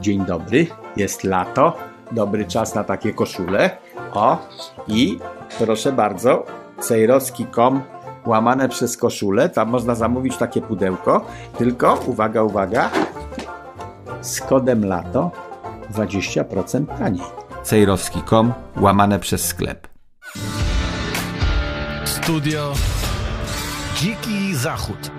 Dzień dobry, jest lato, dobry czas na takie koszule. O, i proszę bardzo, cejrowski.com łamane przez koszule, tam można zamówić takie pudełko, tylko uwaga, uwaga, z kodem lato 20% taniej. cejrowski.com łamane przez sklep. Studio Dziki Zachód.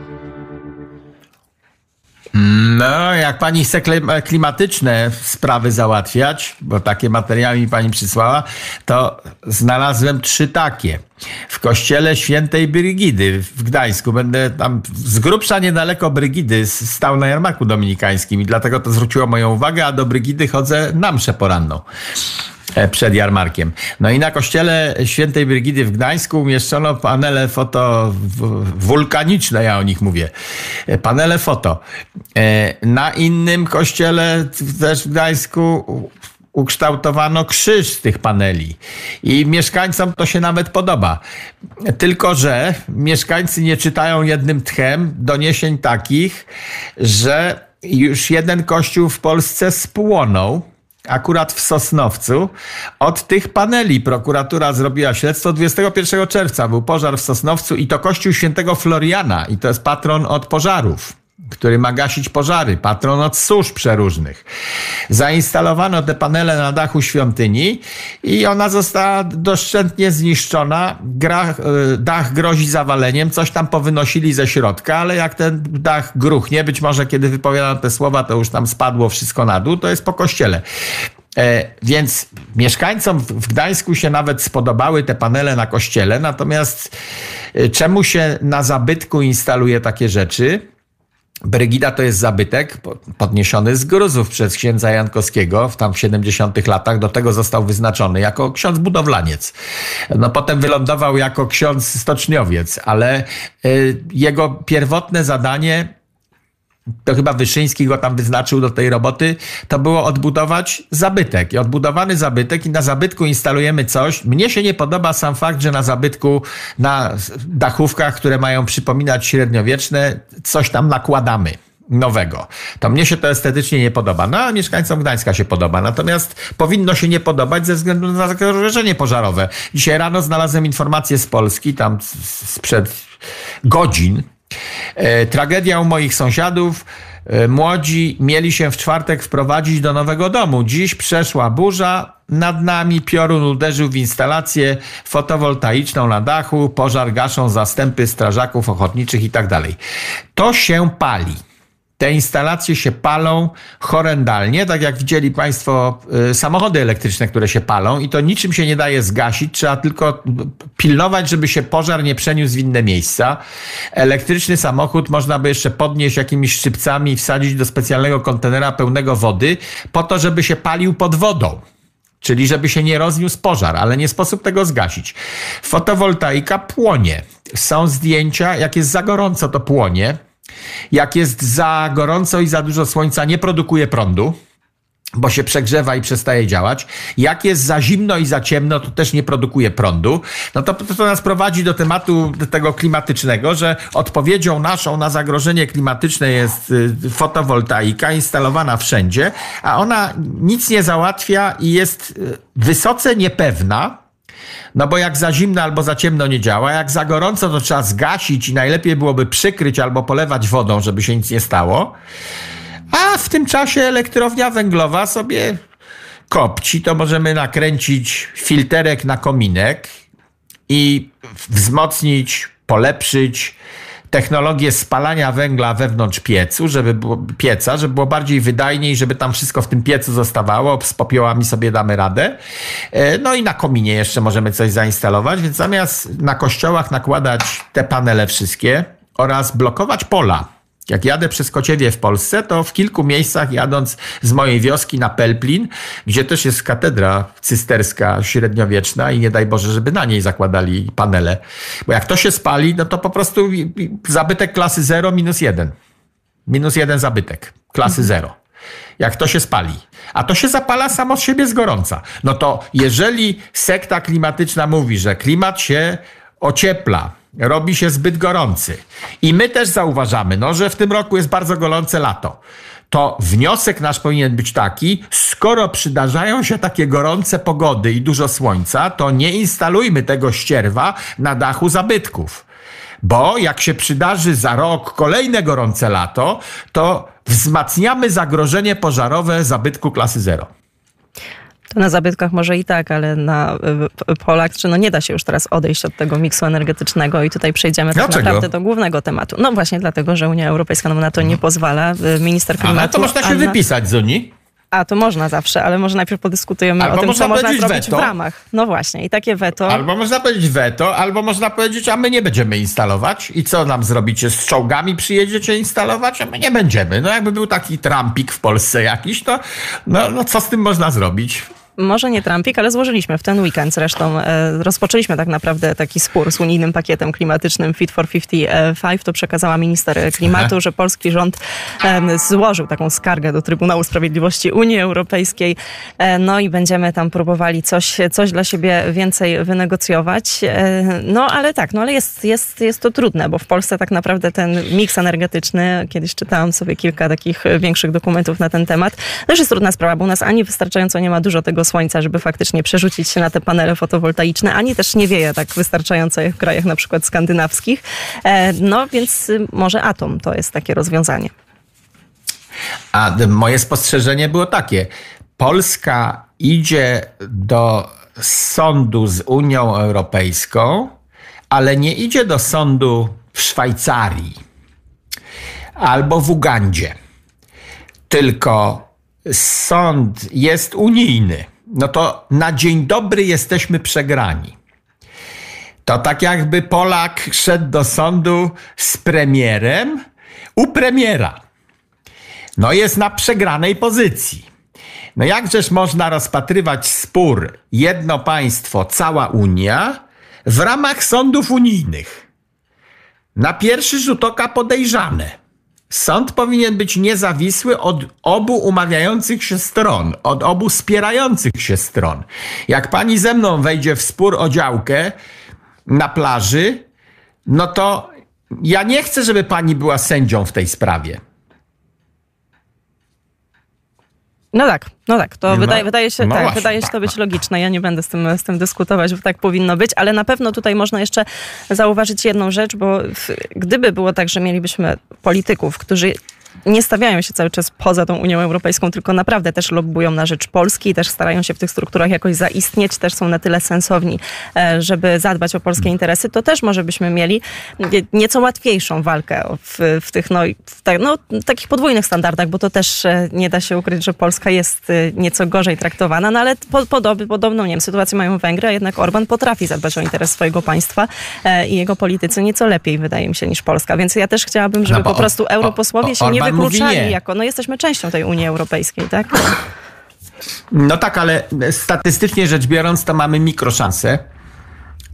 No, jak pani chce kli- klimatyczne sprawy załatwiać, bo takie materiały mi pani przysłała, to znalazłem trzy takie. W kościele świętej Brygidy w Gdańsku. Będę tam z grubsza niedaleko Brygidy stał na jarmarku dominikańskim i dlatego to zwróciło moją uwagę, a do Brygidy chodzę na mszę poranną przed jarmarkiem. No i na kościele świętej Brygidy w Gdańsku umieszczono panele fotowulkaniczne, ja o nich mówię. E, Panele foto. E, Na innym kościele też w Gdańsku ukształtowano krzyż z tych paneli. I mieszkańcom to się nawet podoba. Tylko, że mieszkańcy nie czytają jednym tchem doniesień takich, że już jeden kościół w Polsce spłonął akurat w Sosnowcu. Od tych paneli prokuratura zrobiła śledztwo 21 czerwca. Był pożar w Sosnowcu i to kościół świętego Floriana i to jest patron od pożarów który ma gasić pożary, patron od służb przeróżnych. Zainstalowano te panele na dachu świątyni i ona została doszczętnie zniszczona. Gra, e, dach grozi zawaleniem, coś tam powynosili ze środka, ale jak ten dach gruchnie, być może kiedy wypowiadam te słowa, to już tam spadło wszystko na dół, to jest po kościele. E, więc mieszkańcom w w Gdańsku się nawet spodobały te panele na kościele, natomiast e, czemu się na zabytku instaluje takie rzeczy? Brygida to jest zabytek po- podniesiony z gruzów przez księdza Jankowskiego w tam w 70 latach. Do tego został wyznaczony jako ksiądz budowlaniec. No potem wylądował jako ksiądz stoczniowiec, ale y, jego pierwotne zadanie to chyba Wyszyński go tam wyznaczył do tej roboty, to było odbudować zabytek. I odbudowany zabytek i na zabytku instalujemy coś. Mnie się nie podoba sam fakt, że na zabytku, na dachówkach, które mają przypominać średniowieczne, coś tam nakładamy nowego. To mnie się to estetycznie nie podoba. No, a mieszkańcom Gdańska się podoba. Natomiast powinno się nie podobać ze względu na zagrożenie pożarowe. Dzisiaj rano znalazłem informację z Polski, tam sprzed godzin, Tragedia u moich sąsiadów. E, Młodzi mieli się w czwartek wprowadzić do nowego domu. Dziś przeszła burza nad nami, piorun uderzył w instalację fotowoltaiczną na dachu, pożar gaszą zastępy strażaków ochotniczych i tak. To się pali. Te instalacje się palą horrendalnie, tak jak widzieli Państwo y, samochody elektryczne, które się palą i to niczym się nie daje zgasić, trzeba tylko pilnować, żeby się pożar nie przeniósł w inne miejsca. Elektryczny samochód można by jeszcze podnieść jakimiś szczypcami i wsadzić do specjalnego kontenera pełnego wody po to, żeby się palił pod wodą. Czyli żeby się nie rozniósł pożar, ale nie sposób tego zgasić. Fotowoltaika płonie. Są zdjęcia, jak jest za gorąco, to płonie. Jak jest za gorąco i za dużo słońca, nie produkuje prądu, bo się przegrzewa i przestaje działać. Jak jest za zimno i za ciemno, to też nie produkuje prądu. No to, to, to nas prowadzi do tematu tego klimatycznego, że odpowiedzią naszą na zagrożenie klimatyczne jest y, fotowoltaika instalowana wszędzie, a ona nic nie załatwia i jest y, wysoce niepewna, no bo jak za zimno albo za ciemno nie działa, jak za gorąco to trzeba zgasić i najlepiej byłoby przykryć albo polewać wodą, żeby się nic nie stało. A w tym czasie elektrownia węglowa sobie kopci, to możemy nakręcić filterek na kominek i wzmocnić, polepszyć technologię spalania węgla wewnątrz piecu, żeby było, pieca, żeby było bardziej wydajniej, żeby tam wszystko w tym piecu zostawało, z popiołami sobie damy radę. E, No i na kominie jeszcze możemy coś zainstalować, więc zamiast na kościołach nakładać te panele wszystkie oraz blokować pola, jak jadę przez Kociewie w Polsce, to w kilku miejscach jadąc z mojej wioski na Pelplin, gdzie też jest katedra cysterska średniowieczna i nie daj Boże, żeby na niej zakładali panele. Bo jak to się spali, no to po prostu zabytek klasy 0 minus 1. Minus jeden zabytek klasy 0. Jak to się spali. A to się zapala samo z siebie z gorąca. No to jeżeli sekta klimatyczna mówi, że klimat się ociepla, robi się zbyt gorący i my też zauważamy, no, że w tym roku jest bardzo gorące lato, to wniosek nasz powinien być taki, skoro przydarzają się takie gorące pogody i dużo słońca, to nie instalujmy tego ścierwa na dachu zabytków. Bo jak się przydarzy za rok kolejne gorące lato, to wzmacniamy zagrożenie pożarowe zabytku klasy zero. To na zabytkach może i tak, ale na polach, czy no nie da się już teraz odejść od tego miksu energetycznego i tutaj przejdziemy tak Dlaczego? naprawdę do głównego tematu. No właśnie dlatego, że Unia Europejska nam na to nie pozwala. Y, Minister klimatu... Ale to można się Anna- wypisać z Unii. A, to można zawsze, ale może najpierw podyskutujemy Albo o tym, co można zrobić weto. w ramach. No właśnie, i takie weto... Albo można powiedzieć weto, albo można powiedzieć, a my nie będziemy instalować. I co nam zrobicie? Z czołgami przyjedziecie instalować? A my nie będziemy. No jakby był taki trampik w Polsce jakiś, to no, no co z tym można zrobić? Może nie Trumpik, ale złożyliśmy w ten weekend zresztą. E, rozpoczęliśmy tak naprawdę taki spór z unijnym pakietem klimatycznym Fit for 55. To przekazała minister klimatu, że polski rząd złożył taką skargę do Trybunału Sprawiedliwości Unii Europejskiej. E, no i będziemy tam próbowali coś, coś dla siebie więcej wynegocjować. E, no ale tak, no ale jest, jest, jest to trudne, bo w Polsce tak naprawdę ten miks energetyczny, kiedyś czytałam sobie kilka takich większych dokumentów na ten temat, też jest trudna sprawa, bo u nas ani wystarczająco nie ma dużo tego słońca, żeby faktycznie przerzucić się na te panele fotowoltaiczne, ani też nie wieje tak wystarczająco jak w krajach na przykład skandynawskich. E, No więc y, może atom to jest takie rozwiązanie. A moje spostrzeżenie było takie. Polska idzie do sądu z Unią Europejską, ale nie idzie do sądu w Szwajcarii albo w Ugandzie. Tylko sąd jest unijny. No to na dzień dobry jesteśmy przegrani. To tak jakby Polak szedł do sądu z premierem u premiera. No jest na przegranej pozycji. No jakżeż można rozpatrywać spór jedno państwo, cała Unia w ramach sądów unijnych? Na pierwszy rzut oka podejrzane. Sąd powinien być niezawisły od obu umawiających się stron, od obu spierających się stron. Jak pani ze mną wejdzie w spór o działkę na plaży, no to ja nie chcę, żeby pani była sędzią w tej sprawie. No tak, no tak. To wydaje, wydaje, się, tak, wydaje się to być logiczne. Ja nie będę z tym, z tym dyskutować, bo tak powinno być, ale na pewno tutaj można jeszcze zauważyć jedną rzecz, bo w, gdyby było tak, że mielibyśmy polityków, którzy nie stawiają się cały czas poza tą Unią Europejską, tylko naprawdę też lobbują na rzecz Polski i też starają się w tych strukturach jakoś zaistnieć, też są na tyle sensowni, e, żeby zadbać o polskie interesy, to też może byśmy mieli nie- nieco łatwiejszą walkę w, w tych no, w ta, no, takich podwójnych standardach, bo to też e, nie da się ukryć, że Polska jest e, nieco gorzej traktowana, no ale po, podobny, podobną, nie wiem, sytuację mają Węgry, a jednak Orban potrafi zadbać o interes swojego państwa i jego politycy nieco lepiej, wydaje mi się, niż Polska. Więc ja też chciałabym, żeby No po prostu europosłowie się nie Orban mówi wykluczali nie. jako, no jesteśmy częścią tej Unii Europejskiej, tak? No tak, ale statystycznie rzecz biorąc, to mamy mikroszansę,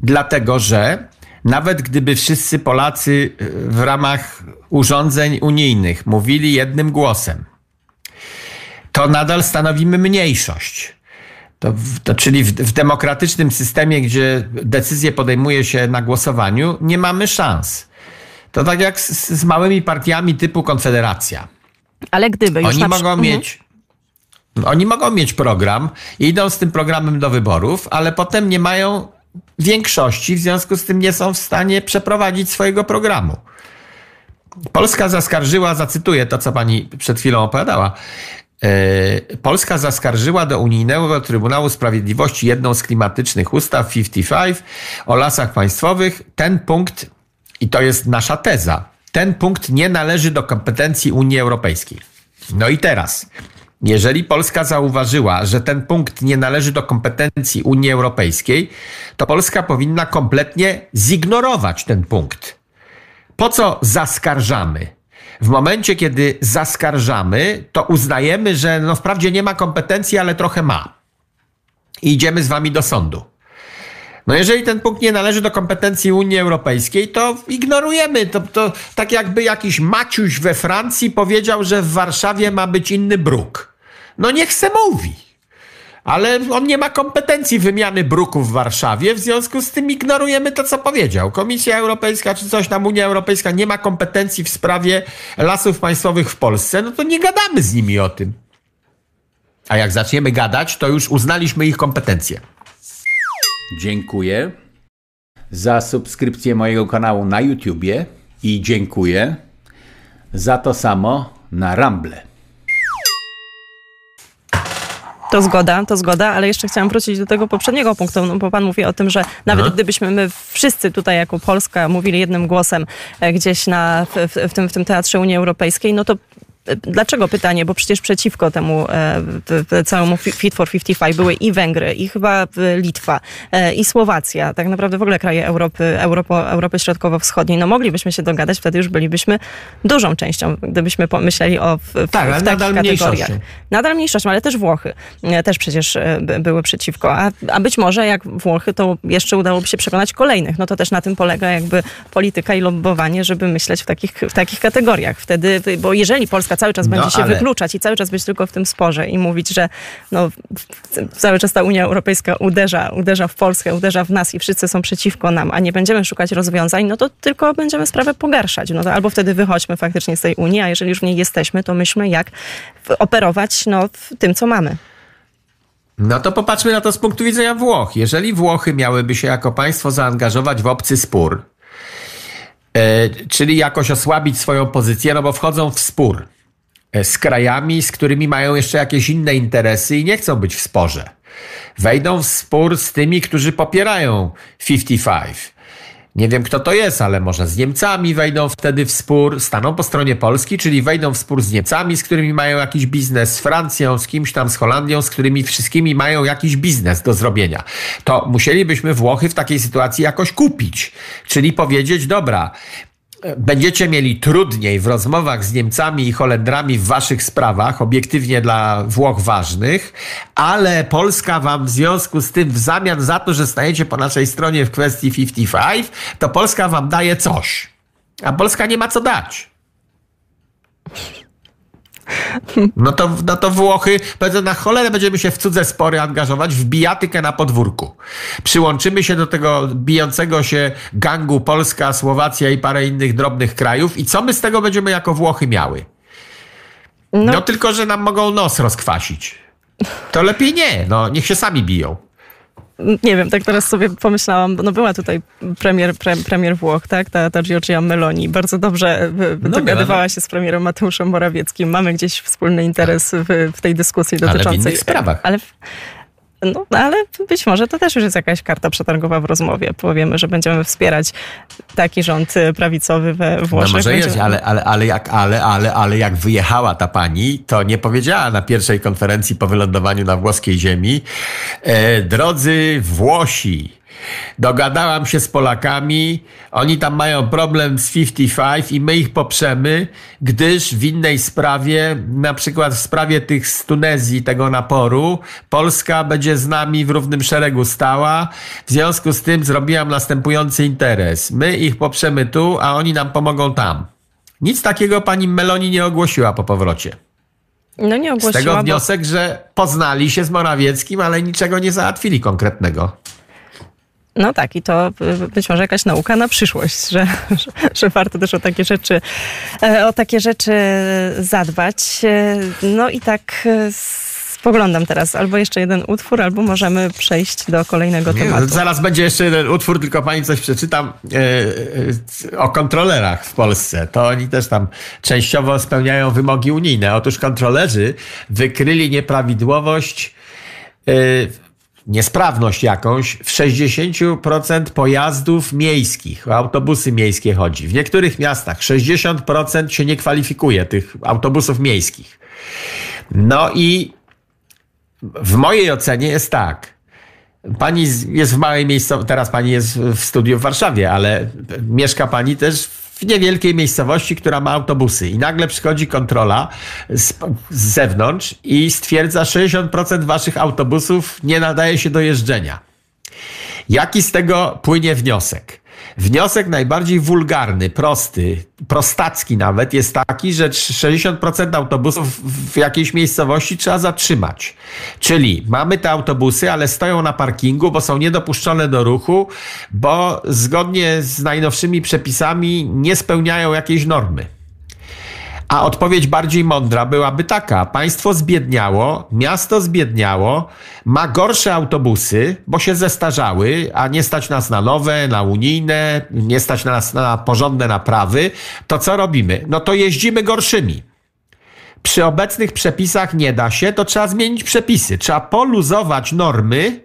dlatego że nawet gdyby wszyscy Polacy y, w ramach urządzeń unijnych mówili jednym głosem, to nadal stanowimy mniejszość. To, to czyli w, w demokratycznym systemie, gdzie decyzje podejmuje się na głosowaniu, nie mamy szans. To tak jak z, z małymi partiami typu Konfederacja. Ale gdyby już Oni na mogą Mhm. mieć. Oni mogą mieć program i idą z tym programem do wyborów, ale potem nie mają większości, w związku z tym nie są w stanie przeprowadzić swojego programu. Polska zaskarżyła, zacytuję to, co pani przed chwilą opowiadała. e, Polska zaskarżyła do Unijnego Trybunału Sprawiedliwości jedną z klimatycznych ustaw 55 o lasach państwowych. Ten punkt, i to jest nasza teza, ten punkt nie należy do kompetencji Unii Europejskiej. No i teraz, jeżeli Polska zauważyła, że ten punkt nie należy do kompetencji Unii Europejskiej, to Polska powinna kompletnie zignorować ten punkt. Po co zaskarżamy? W momencie, kiedy zaskarżamy, to uznajemy, że no wprawdzie nie ma kompetencji, ale trochę ma. I idziemy z wami do sądu. No jeżeli ten punkt nie należy do kompetencji Unii Europejskiej, to ignorujemy. To, to tak jakby jakiś Maciuś we Francji powiedział, że w Warszawie ma być inny bruk. No niech se mówi. ale on nie ma kompetencji wymiany bruków w Warszawie, w związku z tym ignorujemy to, co powiedział. Komisja Europejska czy coś tam, Unia Europejska nie ma kompetencji w sprawie lasów państwowych w Polsce, no to nie gadamy z nimi o tym. A jak zaczniemy gadać, to już uznaliśmy ich kompetencje. Dziękuję za subskrypcję mojego kanału na YouTubie i dziękuję za to samo na Rumble. To zgoda, to zgoda, ale jeszcze chciałam wrócić do tego poprzedniego punktu, no bo pan mówi o tym, że nawet Aha. gdybyśmy my wszyscy tutaj jako Polska mówili jednym głosem e, gdzieś na, w, w, tym, w tym Teatrze Unii Europejskiej, no to Dlaczego pytanie? Bo przecież przeciwko temu e, całemu Fi- Fit for 55 były i Węgry, i chyba e, Litwa, e, i Słowacja, tak naprawdę w ogóle kraje Europy, Europy, Europy Środkowo-Wschodniej. No moglibyśmy się dogadać, wtedy już bylibyśmy dużą częścią, gdybyśmy pomyśleli o w, w, Tak, w takich nadal kategoriach. mniejszością. Nadal mniejszością, ale też Włochy też przecież by- były przeciwko. A, a być może jak Włochy, to jeszcze udałoby się przekonać kolejnych. No to też na tym polega jakby polityka i lobbowanie, żeby myśleć w takich, w takich kategoriach. Wtedy, bo jeżeli Polska cały czas No, będzie się ale- wykluczać i cały czas być tylko w tym sporze i mówić, że no, cały czas ta Unia Europejska uderza, uderza w Polskę, uderza w nas i wszyscy są przeciwko nam, a nie będziemy szukać rozwiązań, no to tylko będziemy sprawę pogarszać. No to albo wtedy wychodźmy faktycznie z tej Unii, a jeżeli już w niej jesteśmy, to myślmy jak operować no, w tym, co mamy. No to popatrzmy na to z punktu widzenia Włoch. Jeżeli Włochy miałyby się jako państwo zaangażować w obcy spór, e, czyli jakoś osłabić swoją pozycję, no bo wchodzą w spór z krajami, z którymi mają jeszcze jakieś inne interesy i nie chcą być w sporze. Wejdą w spór z tymi, którzy popierają 55. Nie wiem, kto to jest, ale może z Niemcami wejdą wtedy w spór, staną po stronie Polski, czyli wejdą w spór z Niemcami, z którymi mają jakiś biznes, z Francją, z kimś tam, z Holandią, z którymi wszystkimi mają jakiś biznes do zrobienia. To musielibyśmy Włochy w takiej sytuacji jakoś kupić. Czyli powiedzieć, dobra, będziecie mieli trudniej w rozmowach z Niemcami i Holendrami w waszych sprawach, obiektywnie dla Włoch ważnych, ale Polska wam w związku z tym, w zamian za to, że stajecie po naszej stronie w kwestii 55, to Polska wam daje coś. A Polska nie ma co dać. No to, no to Włochy, powiedzą, na cholerę będziemy się w cudze spory angażować, w bijatykę na podwórku. Przyłączymy się do tego bijącego się gangu Polska, Słowacja i parę innych drobnych krajów i co my z tego będziemy jako Włochy miały? No, No, tylko, że nam mogą nos rozkwasić. To lepiej nie, no niech się sami biją. Nie wiem, tak teraz sobie pomyślałam, no była tutaj premier, pre, premier Włoch, tak, ta, ta Giorgia Meloni, bardzo dobrze e, No dogadywała była, się z premierem Mateuszem Morawieckim. Mamy gdzieś wspólny interes w, w tej dyskusji Ale w dotyczącej... innych sprawach. Ale, w- no, ale być może to też już jest jakaś karta przetargowa w rozmowie. Powiemy, że będziemy wspierać taki rząd e, prawicowy we Włoszech. No może jest, Będziemy- ale, ale, ale, jak, ale, ale, ale jak wyjechała ta pani, to nie powiedziała na pierwszej konferencji po wylądowaniu na włoskiej ziemi, e, drodzy Włosi, dogadałam się z Polakami, oni tam mają problem z 55 i my ich poprzemy, gdyż w innej sprawie, na przykład w sprawie tych z Tunezji, tego naporu, Polska będzie z nami w równym szeregu stała. W związku z tym zrobiłam następujący interes. My ich poprzemy tu, a oni nam pomogą tam. Nic takiego pani Meloni nie ogłosiła po powrocie. No nie Z ogłosiła, tego bo- wniosek, że poznali się z Morawieckim, ale niczego nie załatwili konkretnego. No tak, i to y, być może jakaś nauka na przyszłość, że, że, że warto też o takie rzeczy, e, o takie rzeczy zadbać. E, No i tak e, spoglądam teraz, albo jeszcze jeden utwór, albo możemy przejść do kolejnego Nie, tematu. zaraz będzie jeszcze jeden utwór, tylko pani coś przeczytam o kontrolerach w Polsce. To oni też tam częściowo spełniają wymogi unijne. Otóż kontrolerzy wykryli nieprawidłowość, niesprawność jakąś w 60% pojazdów miejskich. Autobusy miejskie chodzi. W niektórych miastach 60% się nie kwalifikuje tych autobusów miejskich. No i w mojej ocenie jest tak. Pani jest w małej miejscowości, teraz pani jest w studiu w Warszawie, ale mieszka pani też w niewielkiej miejscowości, która ma autobusy. I nagle przychodzi kontrola z, z zewnątrz i stwierdza, 60% waszych autobusów nie nadaje się do jeżdżenia. Jaki z tego płynie wniosek? Wniosek najbardziej wulgarny, prosty, prostacki nawet jest taki, że 60% autobusów w jakiejś miejscowości trzeba zatrzymać. Czyli mamy te autobusy, ale stoją na parkingu, bo są niedopuszczone do ruchu, bo zgodnie z najnowszymi przepisami nie spełniają jakiejś normy. A odpowiedź bardziej mądra byłaby taka: państwo zbiedniało, miasto zbiedniało, ma gorsze autobusy, bo się zestarzały, a nie stać nas na nowe, na unijne, nie stać nas na porządne naprawy. To co robimy? No to jeździmy gorszymi. Przy obecnych przepisach nie da się, to trzeba zmienić przepisy. Trzeba poluzować normy,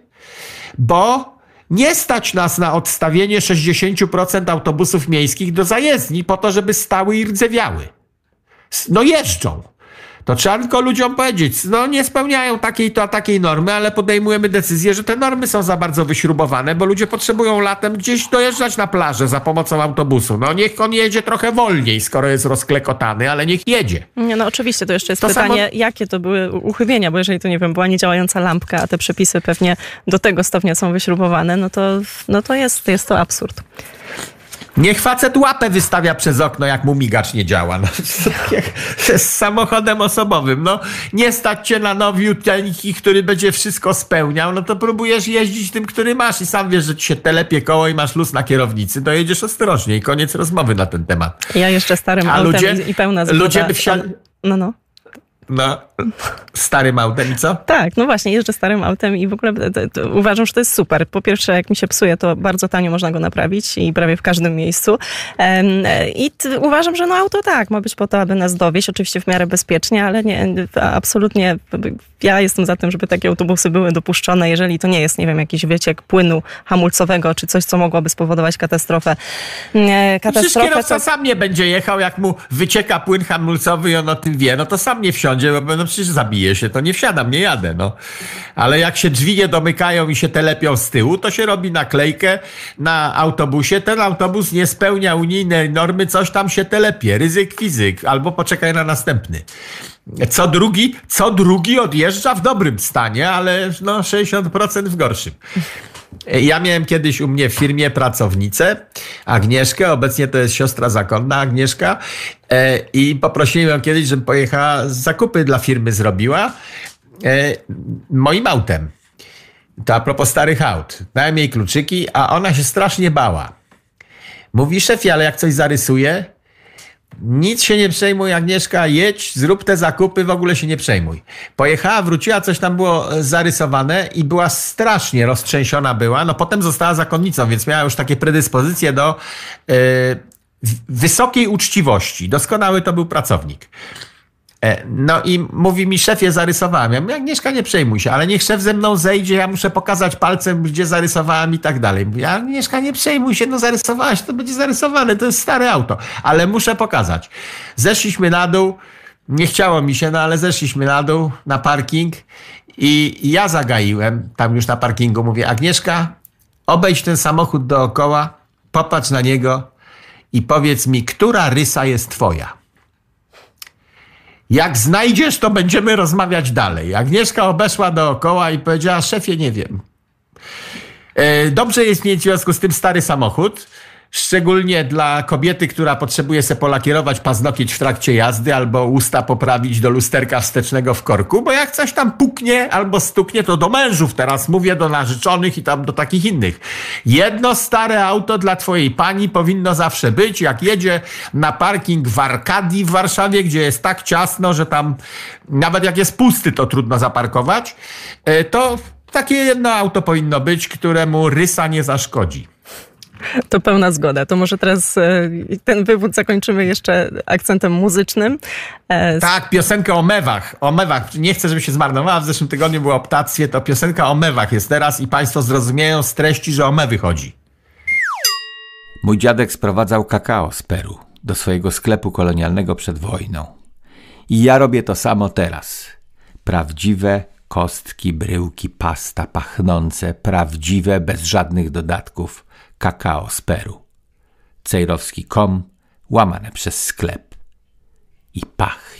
bo nie stać nas na odstawienie 60% autobusów miejskich do zajezdni po to, żeby stały i rdzewiały no jeżdżą. To trzeba tylko ludziom powiedzieć, no nie spełniają takiej to a takiej normy, ale podejmujemy decyzję, że te normy są za bardzo wyśrubowane, bo ludzie potrzebują latem gdzieś dojeżdżać na plażę za pomocą autobusu. No niech on jedzie trochę wolniej, skoro jest rozklekotany, ale niech jedzie. Nie, no oczywiście, to jeszcze jest to pytanie, samo... jakie to były uchybienia, bo jeżeli to, nie wiem, była niedziałająca lampka, a te przepisy pewnie do tego stopnia są wyśrubowane, no to, no to jest, jest to absurd. Niech facet łapę wystawia przez okno, jak mu migacz nie działa. No, z samochodem osobowym. No, nie stać cię na nowiuteńki, który będzie wszystko spełniał, no to próbujesz jeździć tym, który masz i sam wiesz, że ci się telepie koło i masz luz na kierownicy, to jedziesz ostrożnie i koniec rozmowy na ten temat. Ja jeszcze starym A autem ludzie, i pełna zgoda. Ludzie by wsiadli... No, no. No, starym autem i co? Tak, no właśnie, jeżdżę starym autem i w ogóle to, to, uważam, że to jest super. Po pierwsze, jak mi się psuje, to bardzo tanio można go naprawić i prawie w każdym miejscu. I uważam, że no auto tak, ma być po to, aby nas dowieść, oczywiście w miarę bezpiecznie, ale nie, absolutnie ja jestem za tym, żeby takie autobusy były dopuszczone, jeżeli to nie jest, nie wiem, jakiś wyciek płynu hamulcowego, czy coś, co mogłoby spowodować katastrofę. katastrofę Przecież kierowca to... sam nie będzie jechał, jak mu wycieka płyn hamulcowy i on o tym wie, no to sam nie wsiądzie wsiądzie, bo no przecież zabije się, to nie wsiadam, nie jadę, no. Ale jak się drzwi nie domykają i się telepią z tyłu, to się robi naklejkę na autobusie. Ten autobus nie spełnia unijnej normy, coś tam się telepie, ryzyk fizyk, albo poczekaj na następny. Co drugi, co drugi odjeżdża w dobrym stanie, ale no 60% w gorszym. Ja miałem kiedyś u mnie w firmie pracownicę, Agnieszkę, obecnie to jest siostra zakonna Agnieszka e, i poprosiłem ją kiedyś, żeby pojechała zakupy dla firmy zrobiła e, moim autem. To a propos starych aut. Dałem jej kluczyki, a ona się strasznie bała. Mówi, szefie, ale jak coś zarysuje, nic się nie przejmuj, Agnieszka, jedź, zrób te zakupy, w ogóle się nie przejmuj. Pojechała, wróciła, coś tam było e, zarysowane i była strasznie roztrzęsiona była. No potem została zakonnicą, więc miała już takie predyspozycje do yy, wysokiej uczciwości. Doskonały to był pracownik. E, no i mówi mi, szefie, zarysowałem. Ja mówię, Agnieszka, nie przejmuj się, ale niech szef ze mną zejdzie, ja muszę pokazać palcem, gdzie zarysowałem i tak dalej. Mówi, Agnieszka, nie przejmuj się, no zarysowałaś, to będzie zarysowane, to jest stare auto, ale muszę pokazać. Zeszliśmy na dół, nie chciało mi się, no ale zeszliśmy na dół, na parking i ja zagaiłem, tam już na parkingu, mówię, Agnieszka, obejdź ten samochód dookoła, popatrz na niego i powiedz mi, która rysa jest twoja. Jak znajdziesz, to będziemy rozmawiać dalej. Agnieszka obeszła dookoła i powiedziała, szefie, nie wiem. E, dobrze jest mieć w związku z tym stary samochód, Szczególnie dla kobiety, która potrzebuje sobie polakierować paznokieć w trakcie jazdy albo usta poprawić do lusterka wstecznego w korku, bo jak coś tam puknie albo stuknie, to do mężów teraz mówię, do narzeczonych i tam do takich innych. Jedno stare auto dla twojej pani powinno zawsze być, jak jedzie na parking w Arkadii w Warszawie, gdzie jest tak ciasno, że tam nawet jak jest pusty, to trudno zaparkować, e, to takie jedno auto powinno być, któremu rysa nie zaszkodzi. To pełna zgoda. To może teraz e, ten wywód zakończymy jeszcze akcentem muzycznym. E, tak, piosenkę o mewach. O mewach. Nie chcę, żeby się zmarnowała. W zeszłym tygodniu było o ptactwie. To piosenka o mewach jest teraz i Państwo zrozumieją z treści, że o mewy chodzi. Mój dziadek sprowadzał kakao z Peru do swojego sklepu kolonialnego przed wojną. I ja robię to samo teraz. Prawdziwe kostki, bryłki, pasta pachnące, prawdziwe, bez żadnych dodatków kakao z Peru. Cejrowski.com łamane przez sklep. I pach.